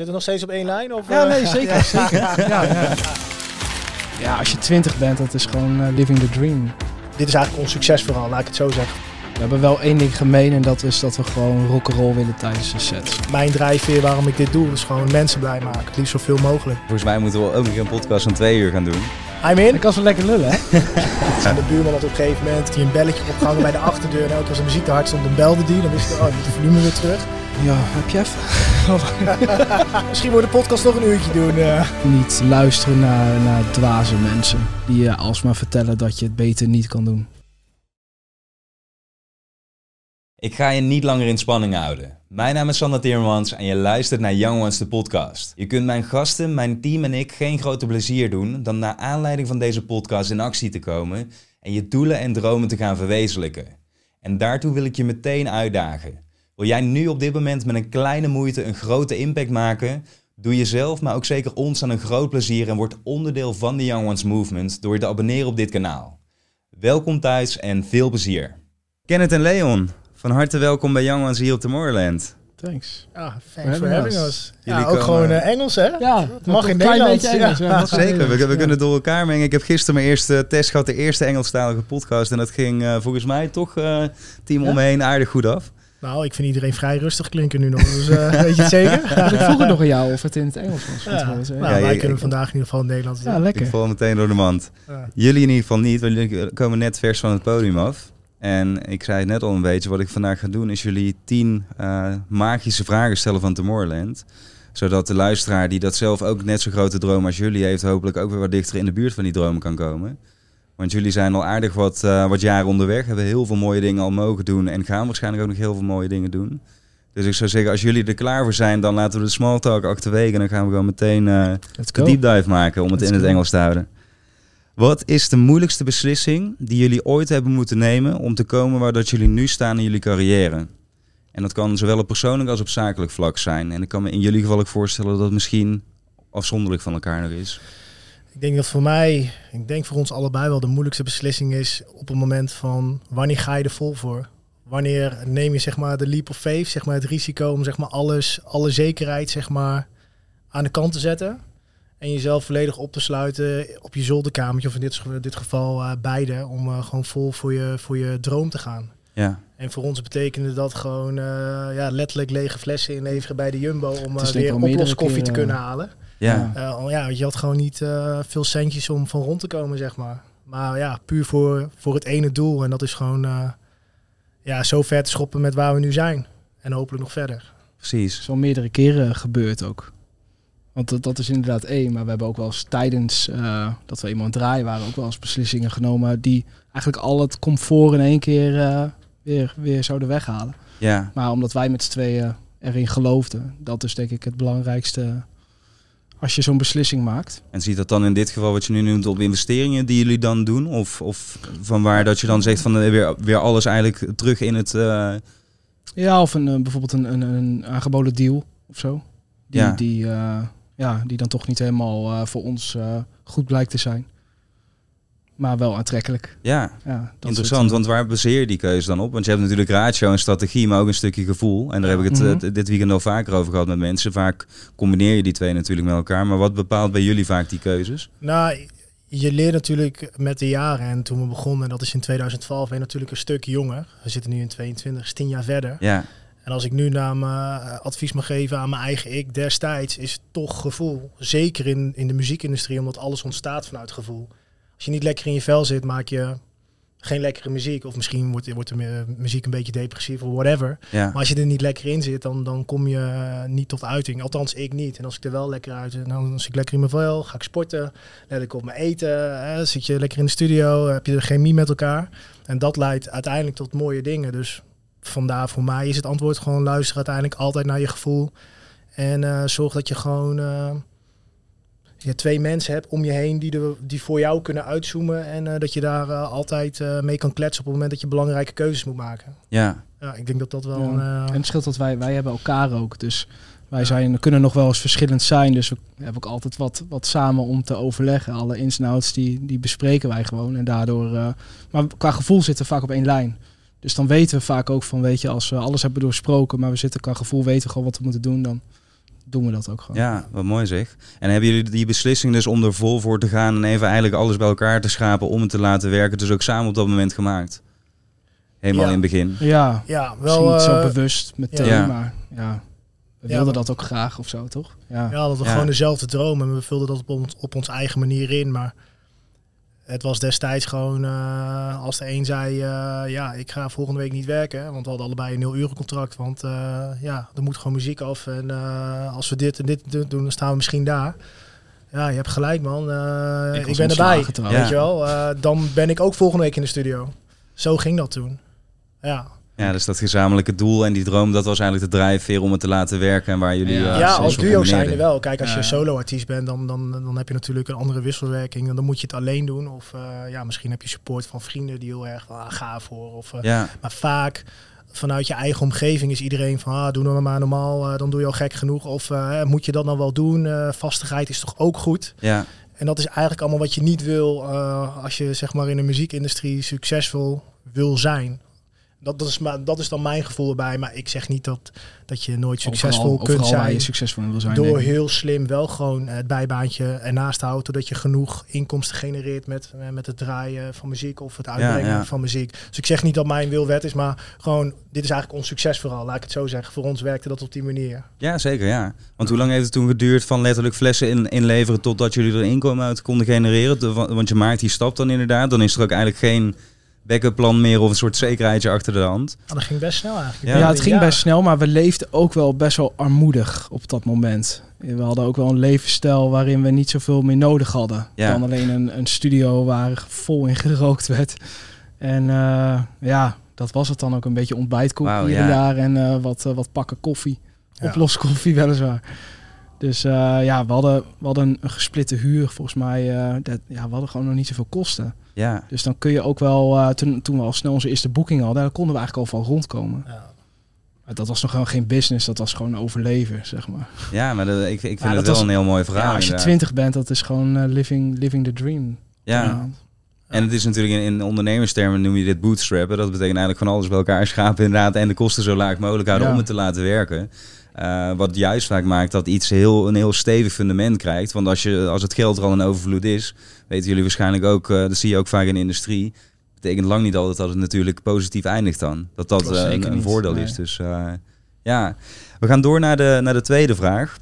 Zit er nog steeds op één lijn? Of, Ja, eh? nee, zeker. zeker. Ja, ja. ja, als je twintig bent, dat is gewoon eh, living the dream. Dit is eigenlijk ons succesverhaal, laat ik het zo zeggen. We hebben wel één ding gemeen en dat is dat we gewoon rock'n'roll willen tijdens de sets. Mijn drijfveer waarom ik dit doe, is gewoon mensen blij maken. Het liefst zoveel mogelijk. Volgens mij moeten we ook nog een podcast van twee uur gaan doen. I'm in. Ik kan zo lekker lullen, hè? En de buurman had op een gegeven moment die een belletje opgehangen bij de achterdeur. En elke keer als de muziek te hard stond, dan belde die. Dan wist ik, oh, ik moet de volume weer terug. Ja, heb je even? Misschien wordt de podcast nog een uurtje doen. eh. Niet luisteren naar, naar dwaze mensen die je alsmaar vertellen dat je het beter niet kan doen. Ik ga je niet langer in spanning houden. Mijn naam is Sander Timmermans en je luistert naar Young Ones, de podcast. Je kunt mijn gasten, mijn team en ik geen groter plezier doen dan naar aanleiding van deze podcast in actie te komen en je doelen en dromen te gaan verwezenlijken. En daartoe wil ik je meteen uitdagen. Wil jij nu op dit moment met een kleine moeite een grote impact maken? Doe jezelf, maar ook zeker ons aan een groot plezier en word onderdeel van de Young Ones Movement door je te abonneren op dit kanaal. Welkom thuis en veel plezier. Kenneth en Leon, van harte welkom bij Young Ones hier op Tomorrowland. Thanks. Ja, thanks for having us. Ja, ook komen- gewoon eh, Engels, hè? Ja, mag in een klein Nederlands, beetje Engels. ja. Zeker, we, Nederlands, we ja. kunnen door elkaar mengen. Ik heb gisteren mijn eerste test gehad, de eerste Engelstalige podcast. En dat ging eh, volgens mij toch eh team Ja? om me heen aardig goed af. Nou, ik vind iedereen vrij rustig klinken nu nog. Dus eh, weet je het zeker? Ik vroeg het nog aan jou of het in het Engels was. Ja, nou, Ja, wij ja, kunnen ik- vandaag in ieder geval in het Nederlands doen. ja, Ik lekker. val meteen door de mand. Ja. Jullie in ieder geval niet, want jullie komen net vers van het podium af. En ik zei het net al een beetje, wat ik vandaag ga doen is jullie tien eh, magische vragen stellen van Tomorrowland. Zodat de luisteraar die dat zelf ook net zo grote droom als jullie heeft, hopelijk ook weer wat dichter in de buurt van die dromen kan komen. Want jullie zijn al aardig wat, eh, wat jaren onderweg, hebben heel veel mooie dingen al mogen doen en gaan waarschijnlijk ook nog heel veel mooie dingen doen. Dus ik zou zeggen, als jullie er klaar voor zijn, dan laten we de small talk achterwege en dan gaan we gewoon meteen eh, Let's de go. deep dive maken om het Let's in het go. Engels te houden. Wat is de moeilijkste beslissing die jullie ooit hebben moeten nemen om te komen waar dat jullie nu staan in jullie carrière? En dat kan zowel op persoonlijk als op zakelijk vlak zijn. En ik kan me in jullie geval ook voorstellen dat het misschien afzonderlijk van elkaar nog is. Ik denk dat voor mij, ik denk voor ons allebei wel de moeilijkste beslissing is op het moment van wanneer ga je er vol voor? Wanneer neem je zeg maar de leap of faith, zeg maar het risico om zeg maar alles, alle zekerheid zeg maar aan de kant te zetten en jezelf volledig op te sluiten op je zolderkamertje of in dit, dit geval eh, beide om eh, gewoon vol voor je, voor je droom te gaan. Ja, En voor ons betekende dat gewoon eh, ja, letterlijk lege flessen inleveren bij de Jumbo om weer oploskoffie te kunnen halen. Ja. Eh, al- ja, want je had gewoon niet eh, veel centjes om van rond te komen, zeg maar. Maar ja, puur voor, voor het ene doel. En dat is gewoon eh, ja, zo ver te schoppen met waar we nu zijn. En hopelijk nog verder. Het precies. is al meerdere keren gebeurd ook. Want dat, dat is inderdaad één. Maar we hebben ook wel eens tijdens eh, dat we eenmaal aan het draaien waren... ook wel eens beslissingen genomen... die eigenlijk al het comfort in één keer eh, weer, weer zouden weghalen. Ja, Maar omdat wij met z'n tweeën erin geloofden... dat is denk ik het belangrijkste als je zo'n beslissing maakt. en ziet dat dan in dit geval wat je nu noemt op investeringen die jullie dan doen? Of, of van waar dat je dan zegt van eh, weer, weer alles eigenlijk terug in het... eh, Ja, of een, eh, bijvoorbeeld een, een, een aangeboden deal of zo. Die, Ja. die, ja, die dan toch niet helemaal voor ons goed blijkt te zijn. Maar wel aantrekkelijk. ja, Ja, Interessant, soort, want waar baseer je die keuze dan op? Want je hebt natuurlijk ratio en strategie, maar ook een stukje gevoel. En daar heb ik het Mhm. eh, dit weekend al vaker over gehad met mensen. Vaak combineer je die twee natuurlijk met elkaar. Maar wat bepaalt bij jullie vaak die keuzes? Nou, je leert natuurlijk met de jaren. En toen we begonnen, dat is in 2012, ben je natuurlijk een stuk jonger. We zitten nu in 22, is 10 jaar verder. Ja, En als ik nu naar mijn eh, advies mag geven aan mijn eigen ik destijds, is het toch gevoel. Zeker in, in de muziekindustrie, omdat alles ontstaat vanuit gevoel. Als je niet lekker in je vel zit, maak je geen lekkere muziek. Of misschien wordt, wordt de mu- muziek een beetje depressief of whatever. ja, Maar als je er niet lekker in zit, dan, dan kom je eh, niet tot uiting. Althans, ik niet. En als ik er wel lekker uit zit, dan zit ik lekker in mijn vel, ga ik sporten, let ik op mijn eten, hè, zit je lekker in de studio, heb je de chemie met elkaar. En dat leidt uiteindelijk tot mooie dingen. Dus vandaar voor mij is het antwoord gewoon luisteren uiteindelijk altijd naar je gevoel. En eh, zorg dat je gewoon eh, je twee mensen hebt om je heen die, die voor jou kunnen uitzoomen. En eh, dat je daar eh, altijd eh, mee kan kletsen op het moment dat je belangrijke keuzes moet maken. ja, Ja, ik denk dat dat wel Ja. een... En het scheelt dat wij, wij hebben elkaar ook. Dus wij zijn, kunnen nog wel eens verschillend zijn. Dus we hebben ook altijd wat, wat samen om te overleggen. Alle ins en outs die, die bespreken wij gewoon. En daardoor, eh, maar qua gevoel zitten we vaak op één lijn. Dus dan weten we vaak ook van, weet je, als we alles hebben doorsproken, maar we zitten qua gevoel, weten we gewoon wat we moeten doen, dan doen we dat ook gewoon. Ja, wat mooi zeg. En hebben jullie die beslissing dus om er vol voor te gaan en even eigenlijk alles bij elkaar te schapen om het te laten werken, dus ook samen op dat moment gemaakt? Helemaal Ja. in het begin. Ja, Ja, wel niet zo eh, bewust meteen, Ja. maar ja, we wilden dat ook graag of zo, toch? Ja. Ja, dat we Ja. gewoon dezelfde droom en we vulden dat op, ons, op onze eigen manier in. Maar het was destijds gewoon, eh, als de een zei, eh, ja, ik ga volgende week niet werken. Want we hadden allebei een nul uren contract. Want eh, ja, er moet gewoon muziek af. En als we dit en dit doen, dan staan we misschien daar. Ja, je hebt gelijk man. Ik ik, ben erbij. Weet je wel. Dan ben ik ook volgende week in de studio. Zo ging dat toen. Ja, Ja, dus dat gezamenlijke doel en die droom, dat was eigenlijk de drijfveer om het te laten werken en waar jullie... Ja. eh, ja, als duo zijn er wel. Kijk, als je solo-artiest bent, dan, dan, dan heb je natuurlijk een andere wisselwerking. En dan moet je het alleen doen. Of eh, ja, misschien heb je support van vrienden die heel erg van, ah, ga voor. Of, eh, Ja, Maar vaak vanuit je eigen omgeving is iedereen van, ah, doe nou maar normaal, dan doe je al gek genoeg. Of eh, moet je dat dan wel doen? Eh, vastigheid is toch ook goed? ja, En dat is eigenlijk allemaal wat je niet wil eh, als je zeg maar in de muziekindustrie succesvol wil zijn. Dat, dat, is, maar, dat is dan mijn gevoel erbij. Maar ik zeg niet dat, dat je nooit succesvol overal, kunt overal zijn je succesvol wil zijn. door heel slim wel gewoon het bijbaantje ernaast te houden, zodat je genoeg inkomsten genereert met, met het draaien van muziek of het uitbrengen ja. van muziek. Dus ik zeg niet dat mijn wil wet is, maar gewoon, dit is eigenlijk ons succes vooral, laat ik het zo zeggen. Voor ons werkte dat op die manier. ja, zeker, ja. Want hoe lang heeft het toen geduurd van letterlijk flessen in, inleveren totdat jullie er inkomen uit konden genereren? Want je maakt die stap dan inderdaad, dan is er ook eigenlijk geen backup plan meer of een soort zekerheidje achter de hand. Maar dat ging best snel eigenlijk. Ja. Ja, het ging best snel, maar we leefden ook wel best wel armoedig op dat moment. We hadden ook wel een levensstijl waarin we niet zoveel meer nodig hadden. Ja. Dan alleen een, een studio waar vol in gerookt werd. En eh, ja, dat was het dan ook een beetje ontbijtkoek Wauw, hier ja. en daar. En eh, wat, eh, wat pakken koffie. Ja. Oploskoffie weliswaar. Dus eh, ja, we hadden, we hadden een, gesplitte huur volgens mij. eh, dat, ja, we hadden gewoon nog niet zoveel kosten. Ja, Dus dan kun je ook wel, eh, toen, toen we al snel onze eerste boeking hadden, daar konden we eigenlijk al van rondkomen. Ja. Maar dat was nog gewoon geen business, dat was gewoon overleven, zeg maar. ja maar dat, ik, ik vind Ja, het dat wel was- een heel mooi verhaal Ja, als je twintig bent, dat is gewoon living, living the dream. Ja. En het is natuurlijk in, in ondernemerstermen noem je dit bootstrappen. Dat betekent eigenlijk van alles bij elkaar schapen inderdaad en de kosten zo laag mogelijk houden Ja. om het te laten werken. Eh, wat juist vaak maakt dat iets heel, een heel stevig fundament krijgt. Want als, je, als het geld er al in overvloed is, weten jullie waarschijnlijk ook, eh, dat zie je ook vaak in de industrie. Betekent lang niet altijd dat het natuurlijk positief eindigt dan. Dat dat eh, een, een voordeel Nee. is. Dus ja, we gaan door naar de, naar de tweede vraag.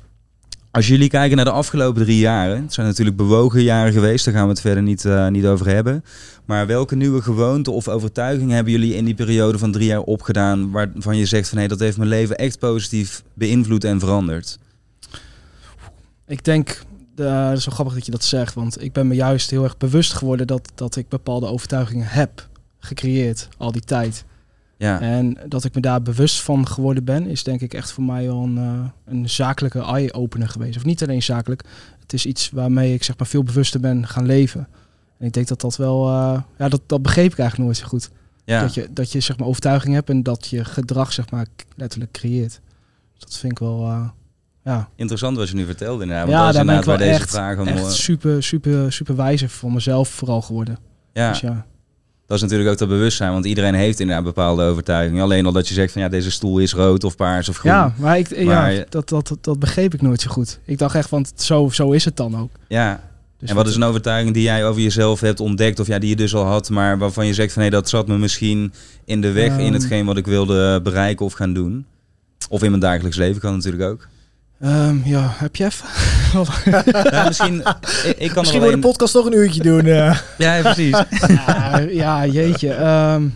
Als jullie kijken naar de afgelopen drie jaren, het zijn natuurlijk bewogen jaren geweest, daar gaan we het verder niet, eh, niet over hebben. Maar welke nieuwe gewoonten of overtuigingen hebben jullie in die periode van drie jaar opgedaan, waarvan je zegt van hé, dat heeft mijn leven echt positief beïnvloed en veranderd? Ik denk, het is wel grappig dat je dat zegt, want ik ben me juist heel erg bewust geworden dat, dat ik bepaalde overtuigingen heb gecreëerd al die tijd. Ja, En dat ik me daar bewust van geworden ben, is denk ik echt voor mij wel een, uh, een zakelijke eye-opener geweest. Of niet alleen zakelijk, het is iets waarmee ik zeg maar veel bewuster ben gaan leven. En ik denk dat dat wel, uh, ja, dat, dat begreep ik eigenlijk nooit zo goed. ja. Dat je, dat je zeg maar overtuiging hebt en dat je gedrag zeg maar letterlijk creëert. Dus dat vind ik wel, uh, ja. Interessant wat je nu vertelde inderdaad. Want Ja, daar ben ik wel echt, vraag om... echt eh, super, super, super wijzer voor mezelf vooral geworden. ja. Dus ja. Dat is natuurlijk ook dat bewustzijn, want iedereen heeft inderdaad bepaalde overtuigingen. Alleen al dat je zegt van ja, deze stoel is rood of paars of groen. Ja, maar, ik, Maar- ja dat, dat, dat, dat begreep ik nooit zo goed. Ik dacht echt, want zo, zo is het dan ook. Ja. Dus en wat is een overtuiging die jij over jezelf hebt ontdekt, of ja, die je dus al had, maar waarvan je zegt van hé, dat zat me misschien in de weg in Ehm. hetgeen wat ik wilde bereiken of gaan doen? Of in mijn dagelijks leven kan natuurlijk ook. Ehm, ja, heb je even? ja, misschien, ik, ik kan Misschien wordt de podcast toch een uurtje doen. Ja, precies. ja, ja, jeetje. ehm,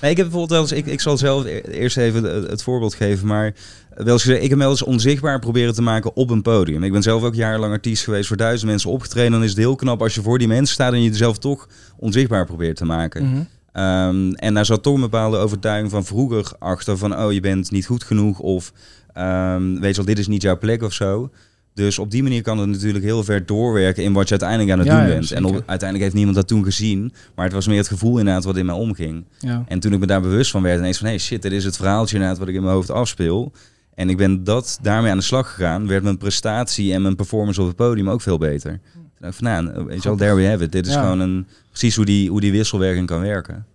Nee, ik heb bijvoorbeeld wel eens, ik, ik zal zelf e- eerst even het, voorbeeld geven, maar wel eens gezegd, ik heb wel eens onzichtbaar proberen te maken op een podium. Ik ben zelf ook jarenlang artiest geweest, voor duizend mensen opgetreden. Dan is het heel knap als je voor die mensen staat en je jezelf toch onzichtbaar probeert te maken. mhm. Ehm, en daar zat toch een bepaalde overtuiging van vroeger achter van, oh, je bent niet goed genoeg of ehm, weet je wel, dit is niet jouw plek of zo. Dus op die manier kan het natuurlijk heel ver doorwerken in wat je uiteindelijk aan het Ja, doen ja, bent. En op- uiteindelijk heeft niemand dat toen gezien, maar het was meer het gevoel inderdaad wat in mij omging. ja. En toen ik me daar bewust van werd, ineens van, hey shit, dit is het verhaaltje inderdaad wat ik in mijn hoofd afspeel. En ik ben dat daarmee aan de slag gegaan, werd mijn prestatie en mijn performance op het podium ook veel beter. Toen dacht ik van, nou, weet je wel, there we have it. Dit is Ja. gewoon een, precies hoe die, hoe die wisselwerking kan werken.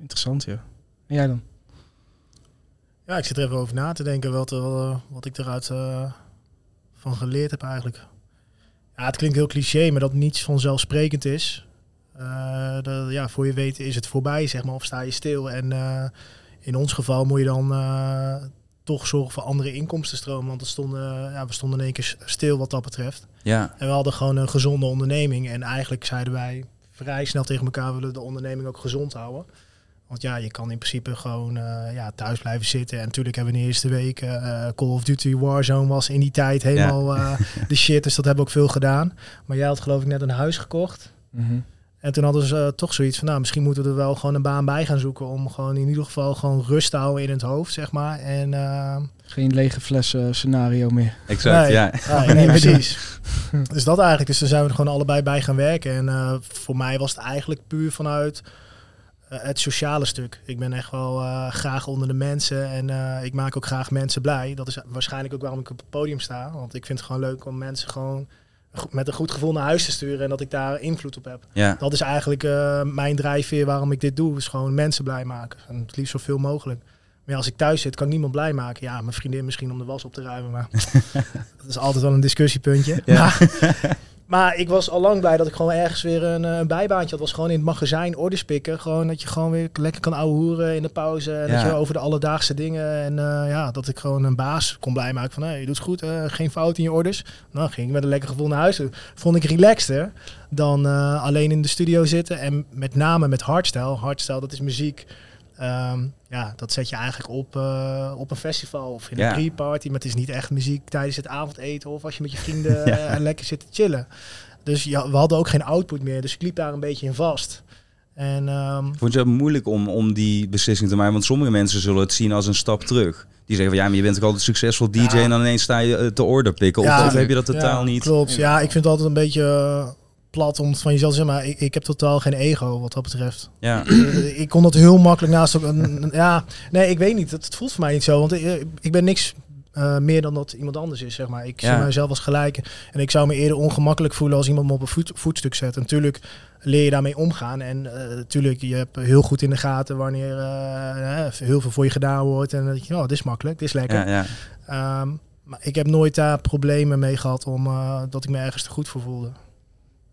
Interessant, ja. En jij dan? Ja, ik zit er even over na te denken wat, eh, wat ik eruit eh, van geleerd heb eigenlijk. Ja, het klinkt heel cliché, maar dat niets vanzelfsprekend is. Uh, dat, ja, voor je weet is het voorbij, zeg maar, of sta je stil. En in ons geval moet je dan toch zorgen voor andere inkomstenstromen. Want we stonden, ja, we stonden in één keer stil wat dat betreft. Ja. En we hadden gewoon een gezonde onderneming. En eigenlijk zeiden wij vrij snel tegen elkaar, we willen de onderneming ook gezond houden. Want ja, je kan in principe gewoon uh, ja, thuis blijven zitten. En natuurlijk hebben we in de eerste week uh, Call of Duty Warzone was in die tijd helemaal ja. uh, de shit. Dus dat hebben we ook veel gedaan. Maar jij had geloof ik net een huis gekocht. Mm -hmm. En toen hadden ze toch zoiets van, nou, misschien moeten we er wel gewoon een baan bij gaan zoeken. Om gewoon in ieder geval gewoon rust te houden in het hoofd, zeg maar. En, Geen lege flessen scenario meer. Exact, nee, ja. nee, nee, precies. dus dat eigenlijk. Dus toen zijn we er gewoon allebei bij gaan werken. En voor mij was het eigenlijk puur vanuit het sociale stuk. Ik ben echt wel uh, graag onder de mensen en uh, ik maak ook graag mensen blij. Dat is waarschijnlijk ook waarom ik op het podium sta. Want ik vind het gewoon leuk om mensen gewoon met een goed gevoel naar huis te sturen en dat ik daar invloed op heb. Ja. Dat is eigenlijk uh, mijn drijfveer waarom ik dit doe. Is gewoon mensen blij maken. En het liefst zoveel mogelijk. Maar ja, als ik thuis zit, kan ik niemand blij maken. Ja, mijn vriendin misschien om de was op te ruimen. Maar dat is altijd wel een discussiepuntje. Ja. Maar, maar ik was al lang blij dat ik gewoon ergens weer een, een bijbaantje had. was gewoon in het magazijn orders pikken. Gewoon dat je gewoon weer lekker kan ouwehoeren in de pauze. En Ja. dat je over de alledaagse dingen. En eh, ja, dat ik gewoon een baas kon blij maken van... Hé, je doet het goed, eh, geen fout in je orders. Nou, ging ik met een lekker gevoel naar huis. Vond ik relaxter dan eh, alleen in de studio zitten. En met name met hardstyle. Hardstyle, dat is muziek... Ehm, ja, dat zet je eigenlijk op, eh, op een festival of in een pre-party. Maar het is niet echt muziek tijdens het avondeten of als je met je vrienden Ja. eh, lekker zit te chillen. Dus ja, we hadden ook geen output meer, dus ik liep daar een beetje in vast. En ehm, Vond je het moeilijk om, om die beslissing te maken? Want sommige mensen zullen het zien als een stap terug. Die zeggen van ja, maar je bent ook altijd succesvol DJ Ja. en dan ineens sta je eh, te order pikken. Of, Ja. of heb je dat totaal ja, niet? Klopt, ja, ik vind het altijd een beetje plat om het van jezelf te zeggen, maar ik, ik heb totaal geen ego wat dat betreft. Ja, Eh, ik kon dat heel makkelijk naast ook. een- Ja, nee, ik weet niet. Het, het voelt voor mij niet zo. Want ik, ik ben niks eh, meer dan dat iemand anders is, zeg maar. Ik Ja. zie mezelf als gelijk. En ik zou me eerder ongemakkelijk voelen als iemand me op een voet, voetstuk zet. En natuurlijk leer je daarmee omgaan. En natuurlijk, je hebt heel goed in de gaten wanneer eh, eh, heel veel voor je gedaan wordt. En dat je, oh, dit is makkelijk, dit is lekker. ja, ja. Ehm, maar ik heb nooit daar problemen mee gehad om eh, dat ik me ergens te goed voor voelde.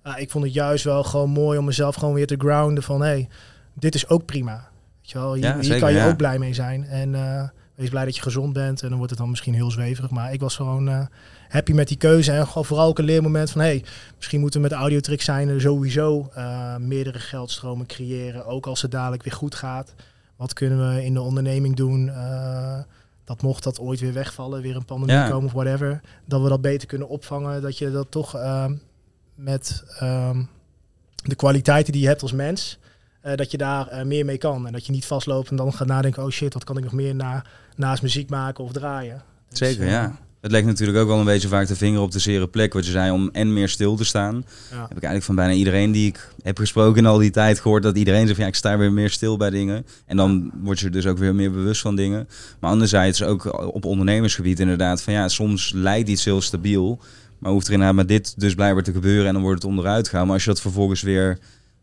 Ja, ik vond het juist wel gewoon mooi om mezelf gewoon weer te grounden van hé, hey, dit is ook prima. Weet je wel, hier, Ja, hier kan je ja. ook blij mee zijn. En eh, wees blij dat je gezond bent. En dan wordt het dan misschien heel zweverig. Maar ik was gewoon eh, happy met die keuze. En gewoon vooral ook een leermoment van hé, hey, misschien moeten we met audiotricks zijn er sowieso eh, meerdere geldstromen creëren. Ook als het dadelijk weer goed gaat. Wat kunnen we in de onderneming doen? Dat mocht dat ooit weer wegvallen, weer een pandemie Ja. komen of whatever, dat we dat beter kunnen opvangen. Dat je dat toch ehm, met ehm, de kwaliteiten die je hebt als mens, eh, dat je daar eh, meer mee kan. En dat je niet vastloopt en dan gaat nadenken, oh shit, wat kan ik nog meer na, naast muziek maken of draaien. Dus, Zeker, eh, ja. Het legt natuurlijk ook wel een beetje vaak de vinger op de zere plek. Wat je zei, om en meer stil te staan. ja. Heb ik eigenlijk van bijna iedereen die ik heb gesproken in al die tijd gehoord. Dat iedereen zegt, van, ja, ik sta weer meer stil bij dingen. En dan word je dus ook weer meer bewust van dingen. Maar anderzijds ook op ondernemersgebied inderdaad. Van ja, soms lijkt iets heel stabiel. Maar hoeft er inderdaad maar dit dus blijkbaar te gebeuren. En dan wordt het onderuit gegaan. Maar als je dat vervolgens weer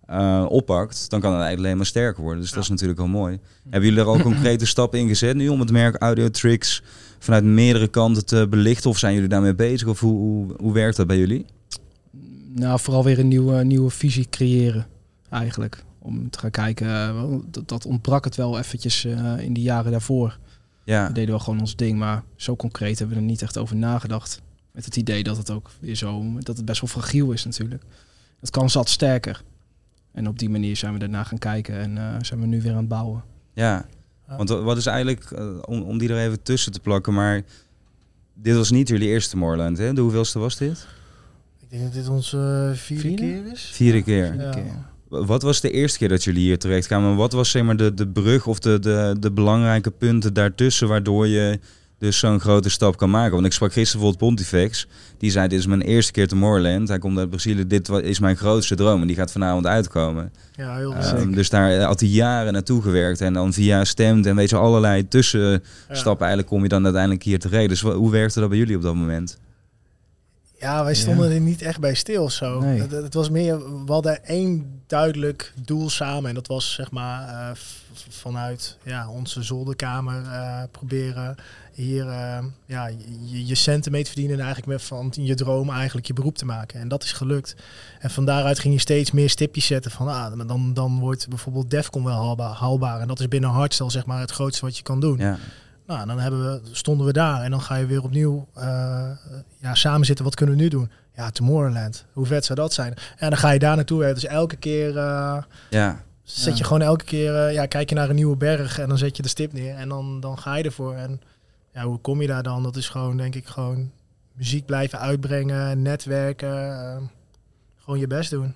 eh, oppakt, dan kan het eigenlijk alleen maar sterker worden. Dus dat is natuurlijk wel mooi. Hebben jullie er al concrete stappen in gezet nu om het merk Audio Tricks vanuit meerdere kanten te belichten? Of zijn jullie daarmee bezig? Of hoe, hoe, hoe werkt dat bij jullie? Nou, vooral weer een nieuwe, nieuwe visie creëren, eigenlijk. Om te gaan kijken, eh, dat, dat ontbrak het wel eventjes eh, in die jaren daarvoor. Ja, We deden wel gewoon ons ding, maar zo concreet hebben we er niet echt over nagedacht. Met het idee dat het ook weer zo, dat het best wel fragiel is natuurlijk. Het kan zat sterker. En op die manier zijn we daarna gaan kijken en eh, zijn we nu weer aan het bouwen. ja. Want wa- wat is eigenlijk, eh, om, om die er even tussen te plakken, maar dit was niet jullie eerste Moorland, hè? De hoeveelste was dit? Ik denk dat dit onze eh, vierde, Vierde? keer is. Vierde keer. Ja. Wat was de eerste keer dat jullie hier terecht kwamen? Wat was zeg maar de, de brug of de, de, de belangrijke punten daartussen waardoor je dus zo'n grote stap kan maken? Want ik sprak gisteren bijvoorbeeld Pontifex. Die zei, dit is mijn eerste keer Tomorrowland. Hij komt uit Brazilië. Dit is mijn grootste droom. En die gaat vanavond uitkomen. Ja, heel zeker. dus daar had hij jaren naartoe gewerkt. En dan via stemt en weet je, allerlei tussenstappen eigenlijk kom je dan uiteindelijk hier terecht. Dus wa- hoe werkte dat bij jullie op dat moment? Ja, wij stonden er niet echt bij stil of zo. Nee. Het, het was meer, we hadden één duidelijk doel samen. En dat was zeg maar eh, vanuit ja, onze zolderkamer eh, proberen hier eh, ja, je, je centen mee te verdienen en eigenlijk met van je droom eigenlijk je beroep te maken. En dat is gelukt. En van daaruit ging je steeds meer stipjes zetten van ah, dan, dan wordt bijvoorbeeld Defcon wel haalbaar, haalbaar. En dat is binnen hardstyle zeg maar het grootste wat je kan doen. Ja. Nou, dan hebben we, stonden we daar en dan ga je weer opnieuw uh, ja, samen zitten. Wat kunnen we nu doen? Ja, Tomorrowland. Hoe vet zou dat zijn? En dan ga je daar naartoe. Dus elke keer uh, ja. zet je gewoon elke keer, uh, ja, kijk je naar een nieuwe berg en dan zet je de stip neer en dan, dan ga je ervoor. En ja, hoe kom je daar dan? Dat is gewoon, denk ik, gewoon muziek blijven uitbrengen, netwerken, gewoon je best doen.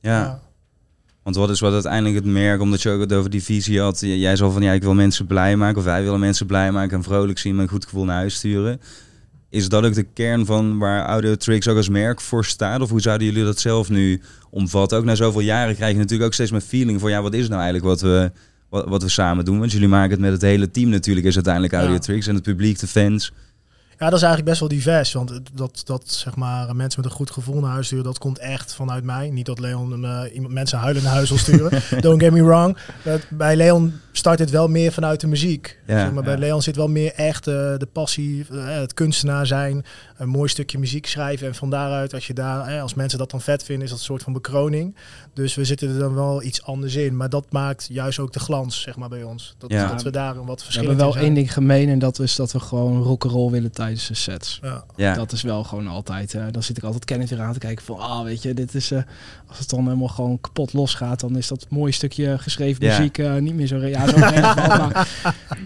Ja. ja. Want wat is wat uiteindelijk het merk, omdat je ook het over die visie had. Jij zal van ja, ik wil mensen blij maken, of wij willen mensen blij maken en vrolijk zien met een goed gevoel naar huis sturen. Is dat ook de kern van waar Audio Tricks ook als merk voor staat? Of hoe zouden jullie dat zelf nu omvatten? Ook na zoveel jaren krijg je natuurlijk ook steeds meer feeling voor ja, wat is nou eigenlijk wat we, wat, wat we samen doen? Want jullie maken het met het hele team natuurlijk, is uiteindelijk Audio ja. Tricks en het publiek, de fans. Ja, dat is eigenlijk best wel divers. Want dat, dat zeg maar, mensen met een goed gevoel naar huis sturen, dat komt echt vanuit mij. Niet dat Leon uh, iemand mensen huilen naar huis wil sturen. Don't get me wrong. bij Leon start het wel meer vanuit de muziek. Ja, zeg maar bij Leon zit wel meer echt uh, de passie, uh, het kunstenaar zijn, een mooi stukje muziek schrijven. En van daaruit, als, je daar, als mensen dat dan vet vinden, is dat een soort van bekroning. Dus we zitten er dan wel iets anders in. Maar dat maakt juist ook de glans, zeg maar, bij ons. Dat, ja. dat we daar een wat verschil We hebben wel één ding gemeen en dat is dat we gewoon rock'n'roll willen tijdens de sets. Ja. ja. Dat is wel gewoon altijd. Uh, dan zit ik altijd Kenneth weer aan te kijken van, ah, weet je, dit is uh, als het dan helemaal gewoon kapot losgaat, dan is dat mooie stukje geschreven ja. muziek uh, niet meer zo. Ja, zo maar,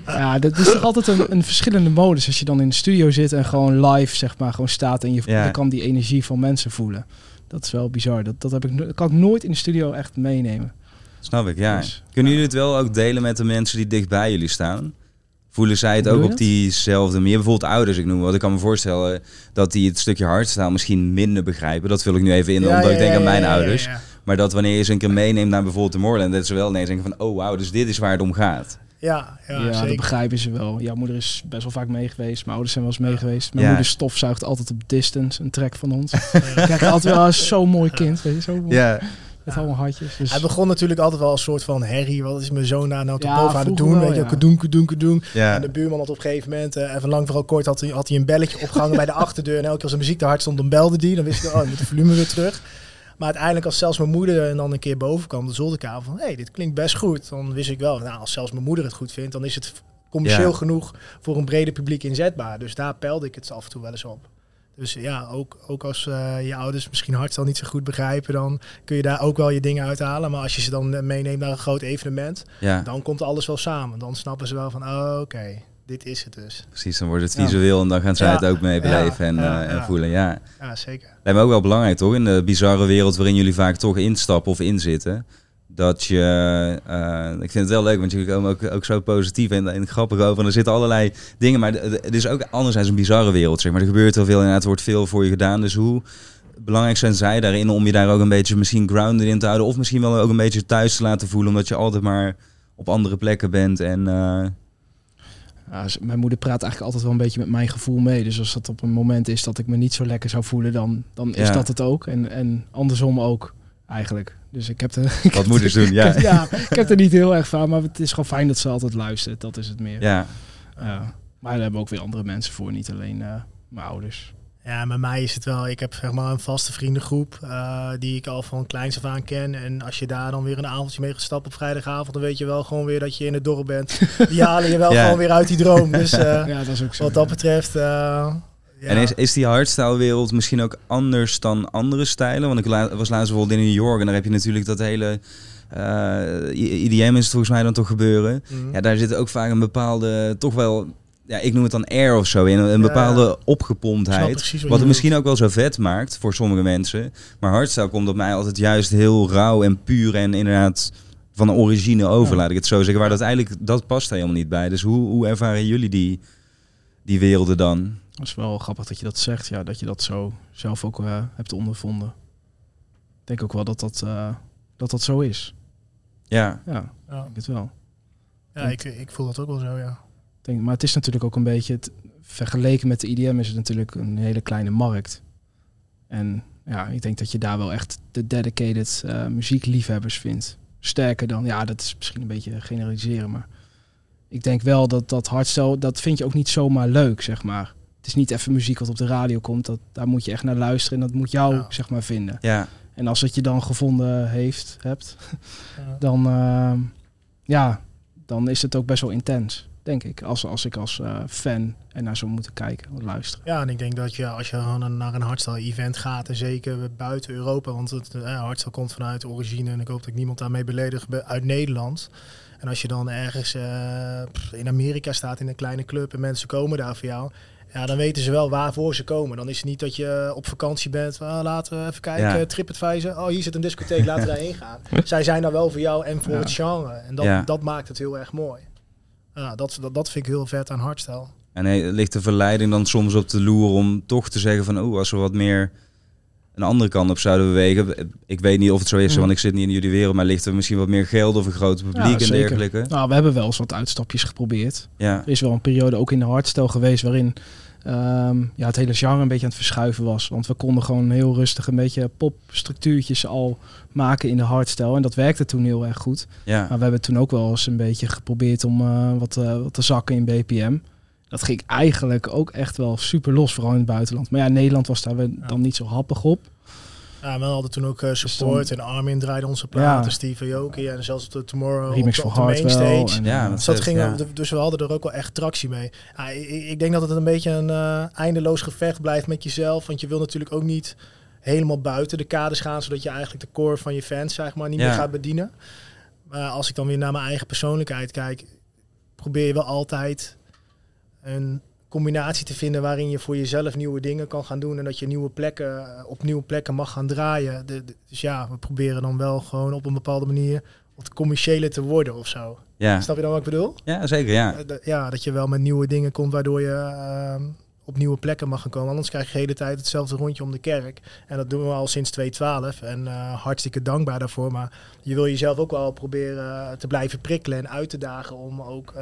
ja, dat is toch altijd een, een, verschillende modus als je dan in de studio zit en gewoon live, zeg maar, gewoon staat en je, ja. kan die energie van mensen voelen. Dat is wel bizar. Dat, dat, heb ik, dat kan ik nooit in de studio echt meenemen. Snap ik, ja. Dus, Kunnen jullie het wel ook delen met de mensen die dicht bij jullie staan? Voelen zij het ook op diezelfde manier? Bijvoorbeeld ouders, ik noem wat. Ik kan me voorstellen dat die het stukje hardstyle misschien minder begrijpen. Dat vul ik nu even in, ja, omdat ja, ik denk aan mijn ouders. Maar dat wanneer je ze een keer meeneemt naar bijvoorbeeld de Moorland, dat ze wel ineens denken van, oh wauw, dus dit is waar het om gaat. Ja, ja, ja dat begrijpen ze wel. Jouw moeder is best wel vaak mee geweest. Mijn ouders zijn wel eens mee geweest. Mijn moeder stofzuigt altijd op distance, een track van ons. Ja. Kijk, altijd wel zo'n mooi kind. Weet je, zo mooi. Ja. Met allemaal hartjes. Dus. Hij begon natuurlijk altijd wel een soort van herrie. Wat is mijn zoon daar nou te boven aan het doen? Wel, weet je, ja. doen, doen, doen. Ja. En de buurman had op een gegeven moment, uh, even lang vooral kort, had hij, had hij een belletje opgehangen bij de achterdeur. En elke keer als de muziek te hard stond, dan belde die. Dan wist ik, oh, moet de volume weer terug. Maar uiteindelijk als zelfs mijn moeder dan een keer boven kwam, de zolderkamer van, hé, hey, dit klinkt best goed. Dan wist ik wel, nou, als zelfs mijn moeder het goed vindt, dan is het commercieel ja. genoeg voor een breder publiek inzetbaar. Dus daar peilde ik het af en toe wel eens op. Dus ja, ook, ook als uh, je ouders misschien hartstel niet zo goed begrijpen, dan kun je daar ook wel je dingen uithalen. Maar als je ze dan meeneemt naar een groot evenement, ja. dan komt alles wel samen. Dan snappen ze wel van, oh, oké, dit is het dus. Precies, dan wordt het visueel ja. en dan gaan zij het ook mee beleven en, uh, en voelen. Ja. ja, zeker. Lijkt me ook wel belangrijk toch, in de bizarre wereld waarin jullie vaak toch instappen of inzitten. Dat je, uh, ik vind het wel leuk, want jullie komen ook, ook zo positief en, en grappig over. En er zitten allerlei dingen, maar het is ook anderzijds een bizarre wereld, zeg maar. Er gebeurt heel veel en het wordt veel voor je gedaan. Dus hoe belangrijk zijn zij daarin om je daar ook een beetje misschien grounded in te houden? Of misschien wel ook een beetje thuis te laten voelen, omdat je altijd maar op andere plekken bent en... Uh, ja, mijn moeder praat eigenlijk altijd wel een beetje met mijn gevoel mee. Dus als dat op een moment is dat ik me niet zo lekker zou voelen, dan, dan is Ja. dat het ook. En, en andersom ook, eigenlijk. Dus ik heb er... Wat moeders er- doen, ja. ik heb- ja, ik heb er niet heel erg van, maar het is gewoon fijn dat ze altijd luistert. Dat is het meer. ja, maar daar hebben ook weer andere mensen voor, niet alleen eh, mijn ouders. Ja, met mij is het wel. Ik heb zeg maar een vaste vriendengroep eh, die ik al van kleins af aan ken. En als je daar dan weer een avondje mee gestapt op vrijdagavond, dan weet je wel gewoon weer dat je in het dorp bent. Die halen je wel Ja. gewoon weer uit die droom. Dus eh, Ja, dat is ook zo. wat dat betreft. eh, ja. En is, is die hardstyle wereld misschien ook anders dan andere stijlen? Want ik la- was laatst bijvoorbeeld in New York en daar heb je natuurlijk dat hele... eh, IDM is het volgens mij dan toch gebeuren. Mhm. Ja, daar zit ook vaak een bepaalde, toch wel... Ja, ik noem het dan air of zo in. Een bepaalde Ik opgepomptheid. wat het misschien ook wel zo vet maakt voor sommige mensen. Maar hardstyle komt op mij altijd juist heel rauw en puur en inderdaad van de origine over, Ja. laat ik het zo zeggen. Waar dat eigenlijk, dat past helemaal niet bij. Dus hoe, hoe ervaren jullie die, die werelden dan? Dat is wel grappig dat je dat zegt, ja, dat je dat zo zelf ook eh, hebt ondervonden. Ik denk ook wel dat dat, eh, dat, dat zo is. Ja, Ja, ik Ja, denk het wel. ja ik, ik voel dat ook wel zo, ja. Denk, maar het is natuurlijk ook een beetje, het, vergeleken met de IDM is het natuurlijk een hele kleine markt. En ja, ik denk dat je daar wel echt de dedicated eh, muziekliefhebbers vindt. Sterker dan, ja, dat is misschien een beetje generaliseren, maar ik denk wel dat dat hardstyle, dat vind je ook niet zomaar leuk, zeg maar. Het is niet even muziek wat op de radio komt. Dat, daar moet je echt naar luisteren en dat moet jou, Ja. zeg maar, vinden. Ja, En als het je dan gevonden heeft, hebt, Ja. dan, eh, ja, dan is het ook best wel intens, denk ik. Als, als ik als eh, fan er naar zou moeten kijken of luisteren. Ja, en ik denk dat je als je naar een hardstyle-event gaat, en zeker buiten Europa, want het eh, hardstyle komt vanuit origine en ik hoop dat ik niemand daarmee beledig uit Nederland. En als je dan ergens eh, in Amerika staat in een kleine club en mensen komen daar voor jou, ja, dan weten ze wel waarvoor ze komen. Dan is het niet dat je op vakantie bent, ah, laten we even kijken, Ja. TripAdvisor, oh hier zit een discotheek, laten we daarheen gaan. Zij zijn daar wel voor jou en voor Ja. het genre. En dat, Ja. dat maakt het heel erg mooi. Ja, dat, dat, dat vind ik heel vet aan hardstyle. En hey, ligt de verleiding dan soms op de loer om toch te zeggen van... oh, als we wat meer een andere kant op zouden bewegen... Ik weet niet of het zo is, Mm. want ik zit niet in jullie wereld... maar ligt er misschien wat meer geld of een groter publiek Ja, en dergelijke? Nou, we hebben wel eens wat uitstapjes geprobeerd. Ja, Er is wel een periode ook in de hardstyle geweest waarin ehm, ja, het hele genre een beetje aan het verschuiven was. Want we konden gewoon heel rustig een beetje popstructuurtjes al maken in de hardstyle. En dat werkte toen heel erg goed. ja. Maar we hebben toen ook wel eens een beetje geprobeerd om eh, wat, eh, wat te zakken in BPM. Dat ging eigenlijk ook echt wel super los, vooral in het buitenland. Maar ja, Nederland was daar dan niet zo happig op. Ja, we hadden toen ook eh, support en Armin draaide onze platen, Ja. Steve Aoki en zelfs op de Tomorrow Remix op, voor de- op de Hardwell. mainstage. En, Ja, dat Dus, dat ging, ja. dus we hadden er ook wel echt tractie mee. Ja, ik, ik denk dat het een beetje een eh, eindeloos gevecht blijft met jezelf. Want je wil natuurlijk ook niet helemaal buiten de kaders gaan, zodat je eigenlijk de core van je fans zeg maar, niet Ja. meer gaat bedienen. Maar als ik dan weer naar mijn eigen persoonlijkheid kijk, probeer je wel altijd een combinatie te vinden waarin je voor jezelf nieuwe dingen kan gaan doen en dat je nieuwe plekken eh, op nieuwe plekken mag gaan draaien. De, de- dus ja, we proberen dan wel gewoon op een bepaalde manier wat commerciële te worden of zo. ja. Snap je dan wat ik bedoel? ja zeker, ja. Eh, dat- ja, dat je wel met nieuwe dingen komt waardoor je ehm, op nieuwe plekken mag gaan komen. Anders krijg je de hele tijd hetzelfde rondje om de kerk. En dat doen we al sinds 2012. En eh, hartstikke dankbaar daarvoor. Maar je wil jezelf ook wel proberen te blijven prikkelen en uit te dagen om ook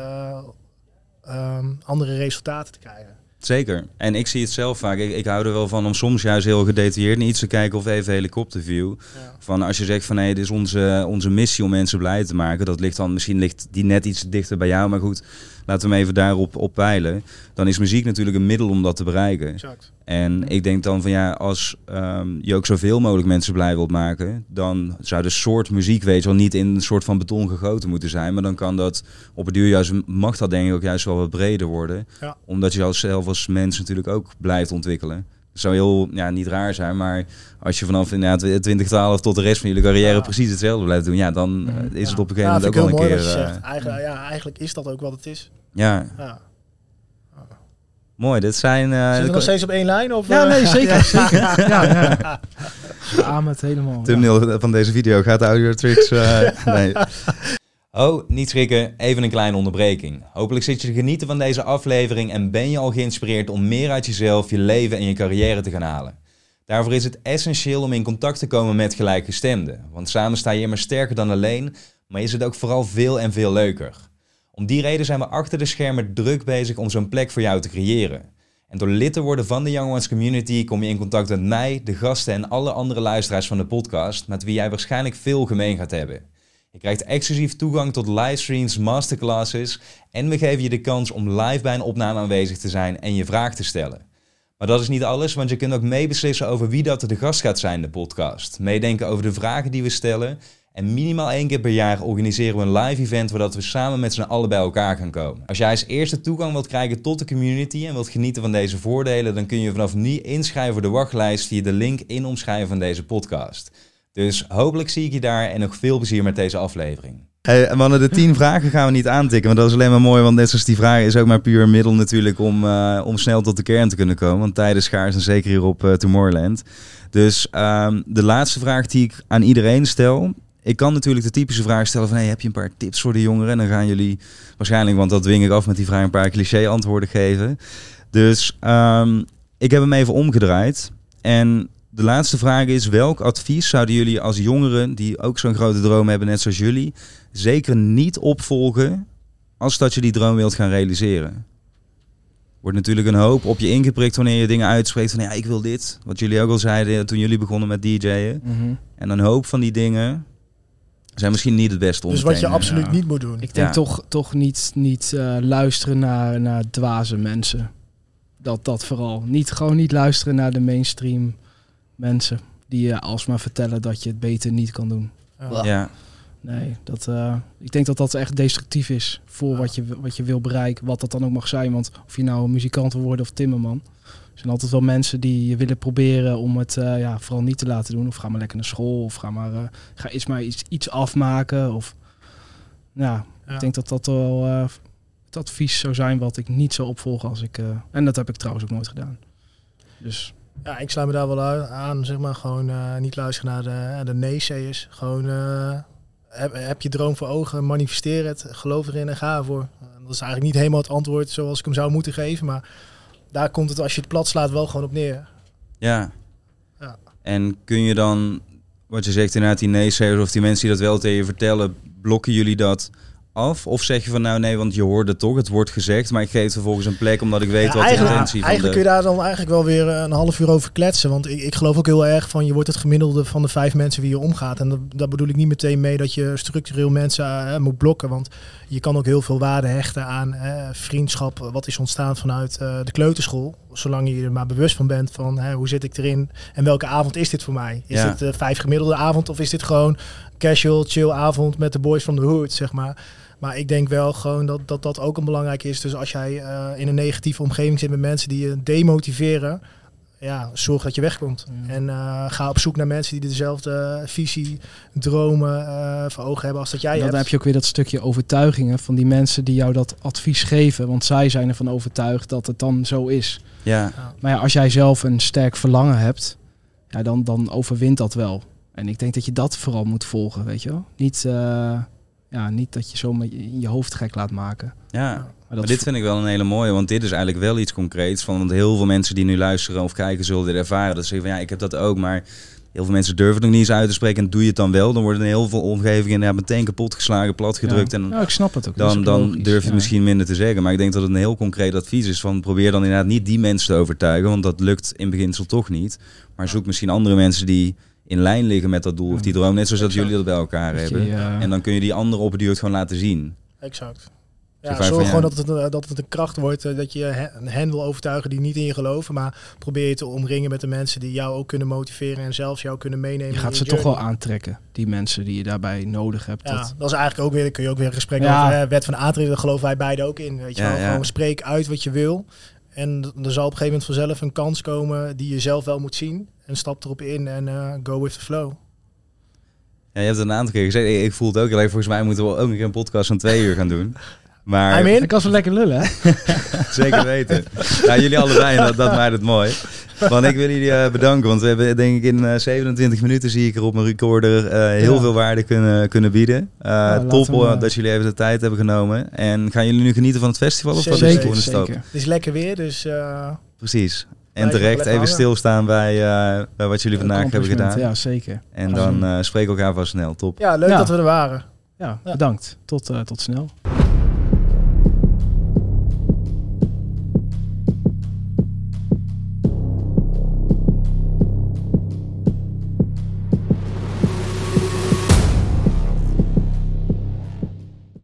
ehm, andere resultaten te krijgen. Zeker. En ik zie het zelf vaak. Ik, ik hou er wel van om soms juist heel gedetailleerd naar iets te kijken of even helikopterview. Ja. Van als je zegt van nee, dit is onze, onze missie om mensen blij te maken. Dat ligt dan, misschien ligt die net iets dichter bij jou. Maar goed, laten we hem even daarop op peilen. Dan is muziek natuurlijk een middel om dat te bereiken. Exact. En ik denk dan van ja, als ehm, je ook zoveel mogelijk mensen blij wilt maken, dan zou de soort muziek, weet je wel, niet in een soort van beton gegoten moeten zijn. Maar dan kan dat op het duur juist, mag dat denk ik ook juist wel wat breder worden. Ja. Omdat je als zelf als mens natuurlijk ook blijft ontwikkelen. Het zou heel, ja, niet raar zijn, maar als je vanaf inderdaad 2012 tot de rest van jullie carrière Ja. precies hetzelfde blijft doen, ja, dan Mhm. eh, is het op een gegeven Ja, moment ook wel een keer. je eh, zegt. Eigenlijk, ja, eigenlijk is dat ook wat het is. ja, Ja. mooi. Dit zijn. eh, Zit je nog steeds op één lijn? Of, Ja, nee, zeker. zeker. Ja, ja. Amen het helemaal. Ja. thumbnail van deze video gaat de audio tricks. eh, nee. Oh, niet schrikken, even een kleine onderbreking. Hopelijk zit je te genieten van deze aflevering en ben je al geïnspireerd om meer uit jezelf, je leven en je carrière te gaan halen. Daarvoor is het essentieel om in contact te komen met gelijkgestemden. Want samen sta je immer sterker dan alleen, maar is het ook vooral veel en veel leuker. Om die reden zijn we achter de schermen druk bezig om zo'n plek voor jou te creëren. En door lid te worden van de Young Ones Community kom je in contact met mij, de gasten en alle andere luisteraars van de podcast, met wie jij waarschijnlijk veel gemeen gaat hebben. Je krijgt exclusief toegang tot livestreams, masterclasses en we geven je de kans om live bij een opname aanwezig te zijn en je vraag te stellen. Maar dat is niet alles, want je kunt ook meebeslissen over wie dat de gast gaat zijn in de podcast. Meedenken over de vragen die we stellen. En minimaal één keer per jaar organiseren we een live event waar we samen met z'n allen bij elkaar gaan komen. Als jij als eerste toegang wilt krijgen tot de community en wilt genieten van deze voordelen, dan kun je vanaf nu inschrijven voor de wachtlijst via de link in de omschrijving van deze podcast. Dus hopelijk zie ik je daar en nog veel plezier met deze aflevering. Hey, mannen, de tien vragen gaan we niet aantikken, maar dat is alleen maar mooi, want net zoals die vragen is ook maar puur een middel natuurlijk om, eh, om snel tot de kern te kunnen komen. Want tijd is schaars en zeker hier op eh, Tomorrowland. Dus ehm, de laatste vraag die ik aan iedereen stel. Ik kan natuurlijk de typische vraag stellen van hey, heb je een paar tips voor de jongeren? En dan gaan jullie waarschijnlijk, want dat dwing ik af met die vraag, een paar cliché antwoorden geven. Dus ehm, ik heb hem even omgedraaid. En de laatste vraag is: welk advies zouden jullie als jongeren die ook zo'n grote droom hebben, net zoals jullie, zeker niet opvolgen als dat je die droom wilt gaan realiseren? Wordt natuurlijk een hoop op je ingeprikt wanneer je dingen uitspreekt van ja, ik wil dit. Wat jullie ook al zeiden toen jullie begonnen met DJ'en. Mhm. En een hoop van die dingen zijn misschien niet het beste om Dus wat je absoluut ja. niet moet doen. Ik denk Ja. toch, toch niet, niet eh, luisteren naar, naar dwaze mensen. Dat, dat vooral. Niet, gewoon niet luisteren naar de mainstream mensen. Die je alsmaar vertellen dat je het beter niet kan doen. Ja. Ja, Nee, dat, eh, ik denk dat dat echt destructief is voor Ja. wat, je, wat je wil bereiken. Wat dat dan ook mag zijn. Want of je nou een muzikant wil worden of timmerman. Er zijn altijd wel mensen die je willen proberen om het eh, ja, vooral niet te laten doen. Of ga maar lekker naar school. Of ga maar, eh, ga eens maar iets, iets afmaken. Of, ja, Ja. ik denk dat dat wel eh, het advies zou zijn wat ik niet zou opvolgen als ik... eh, en dat heb ik trouwens ook nooit gedaan. Dus Ja, ik sluit me daar wel aan. Zeg maar gewoon eh, niet luisteren naar de, de naysayers. Gewoon eh, heb, heb je droom voor ogen, manifesteer het, geloof erin en ga ervoor. Dat is eigenlijk niet helemaal het antwoord zoals ik hem zou moeten geven. Maar daar komt het als je het plat slaat wel gewoon op neer. ja. Ja. En kun je dan, wat je zegt inderdaad, die naysayers of die mensen die dat wel tegen je vertellen, blokken jullie dat af? Of zeg je van nou nee, want je hoort het toch, het wordt gezegd, maar ik geef vervolgens een plek omdat ik weet Ja, wat de intentie van eigenlijk de... kun je daar dan eigenlijk wel weer een half uur over kletsen. Want ik, ik geloof ook heel erg van je wordt het gemiddelde van de vijf mensen wie je omgaat. En dat, daar bedoel ik niet meteen mee dat je structureel mensen eh, moet blokken. Want je kan ook heel veel waarde hechten aan eh, vriendschap. Wat is ontstaan vanuit eh, de kleuterschool. Zolang je er maar bewust van bent van hè, hoe zit ik erin en welke avond is dit voor mij. Is Ja. het eh, vijf gemiddelde avond of is dit gewoon casual, chill avond met de boys van de hood, zeg maar. Maar ik denk wel gewoon dat dat, dat ook een belangrijk is. Dus als jij eh, in een negatieve omgeving zit met mensen die je demotiveren, ja, zorg dat je wegkomt. Ja. En eh, ga op zoek naar mensen die dezelfde visie, dromen eh voor ogen hebben als dat jij dan hebt. heb je ook weer dat stukje overtuigingen van die mensen die jou dat advies geven. Want zij zijn ervan overtuigd dat het dan zo is. Ja, Maar ja, als jij zelf een sterk verlangen hebt, ja, dan, dan overwint dat wel. En ik denk dat je dat vooral moet volgen, weet je wel. Niet, eh, ja, niet dat je zo met je, in je hoofd gek laat maken. ja. Maar dit vind ik wel een hele mooie, want dit is eigenlijk wel iets concreets. Van, want heel veel mensen die nu luisteren of kijken zullen dit ervaren. Dat ze zeggen van ja, ik heb dat ook, maar heel veel mensen durven het nog niet eens uit te spreken. En doe je het dan wel, dan worden heel veel omgevingen inderdaad meteen kapot geslagen, plat gedrukt. ja. En Ja, ik snap het ook. Dan, dan durf je ja. misschien minder te zeggen. Maar ik denk dat het een heel concreet advies is van probeer dan inderdaad niet die mensen te overtuigen, want dat lukt in beginsel toch niet. Maar zoek misschien andere mensen die in lijn liggen met dat doel of die droom, net zoals dat jullie dat bij elkaar Dat je, hebben. eh, En dan kun je die andere op het duur gewoon laten zien. Exact. Ja, zorg van, gewoon dat het, een- dat het een kracht wordt. eh, Dat je hen, wil overtuigen die niet in je geloven. Maar probeer je te omringen met de mensen die jou ook kunnen motiveren. En zelfs jou kunnen meenemen. je gaat in ze toch wel aantrekken, die mensen die je daarbij nodig hebt. Ja, Dat, dat is eigenlijk ook weer, kun je ook weer een gesprek Ja. over hè, wet van aantrekking. Daar geloven wij beiden ook in. Weet je Ja, wel? ja. Gewoon spreek uit wat je wil. En er zal op een gegeven moment vanzelf een kans komen die je zelf wel moet zien. En stap erop in en eh, go with the flow. Ja, je hebt het een aantal keer gezegd. Ik, ik voel het ook erg. Volgens mij moeten we ook een keer een podcast van twee uur gaan doen. Maar ik kan zo lekker lullen, hè? zeker weten. nou, jullie allebei, en dat, dat maakt het mooi. Want ik wil jullie eh, bedanken. Want we hebben denk ik in eh, 27 minuten zie ik er op mijn recorder eh, heel Ja. veel waarde kunnen, kunnen bieden. Eh, laten top we eh, eh, dat jullie even de tijd hebben genomen. En gaan jullie nu genieten van het festival? Of wat is de Zeker, volgende stap? zeker. Het is lekker weer, dus eh, Precies. En terecht lekker even hangen. stilstaan bij, eh, bij wat jullie vandaag hebben gedaan. Ja, zeker. En dan eh spreken we elkaar vast snel. Top. ja, leuk Ja. dat we er waren. Ja, Ja. bedankt. Tot, eh, tot snel.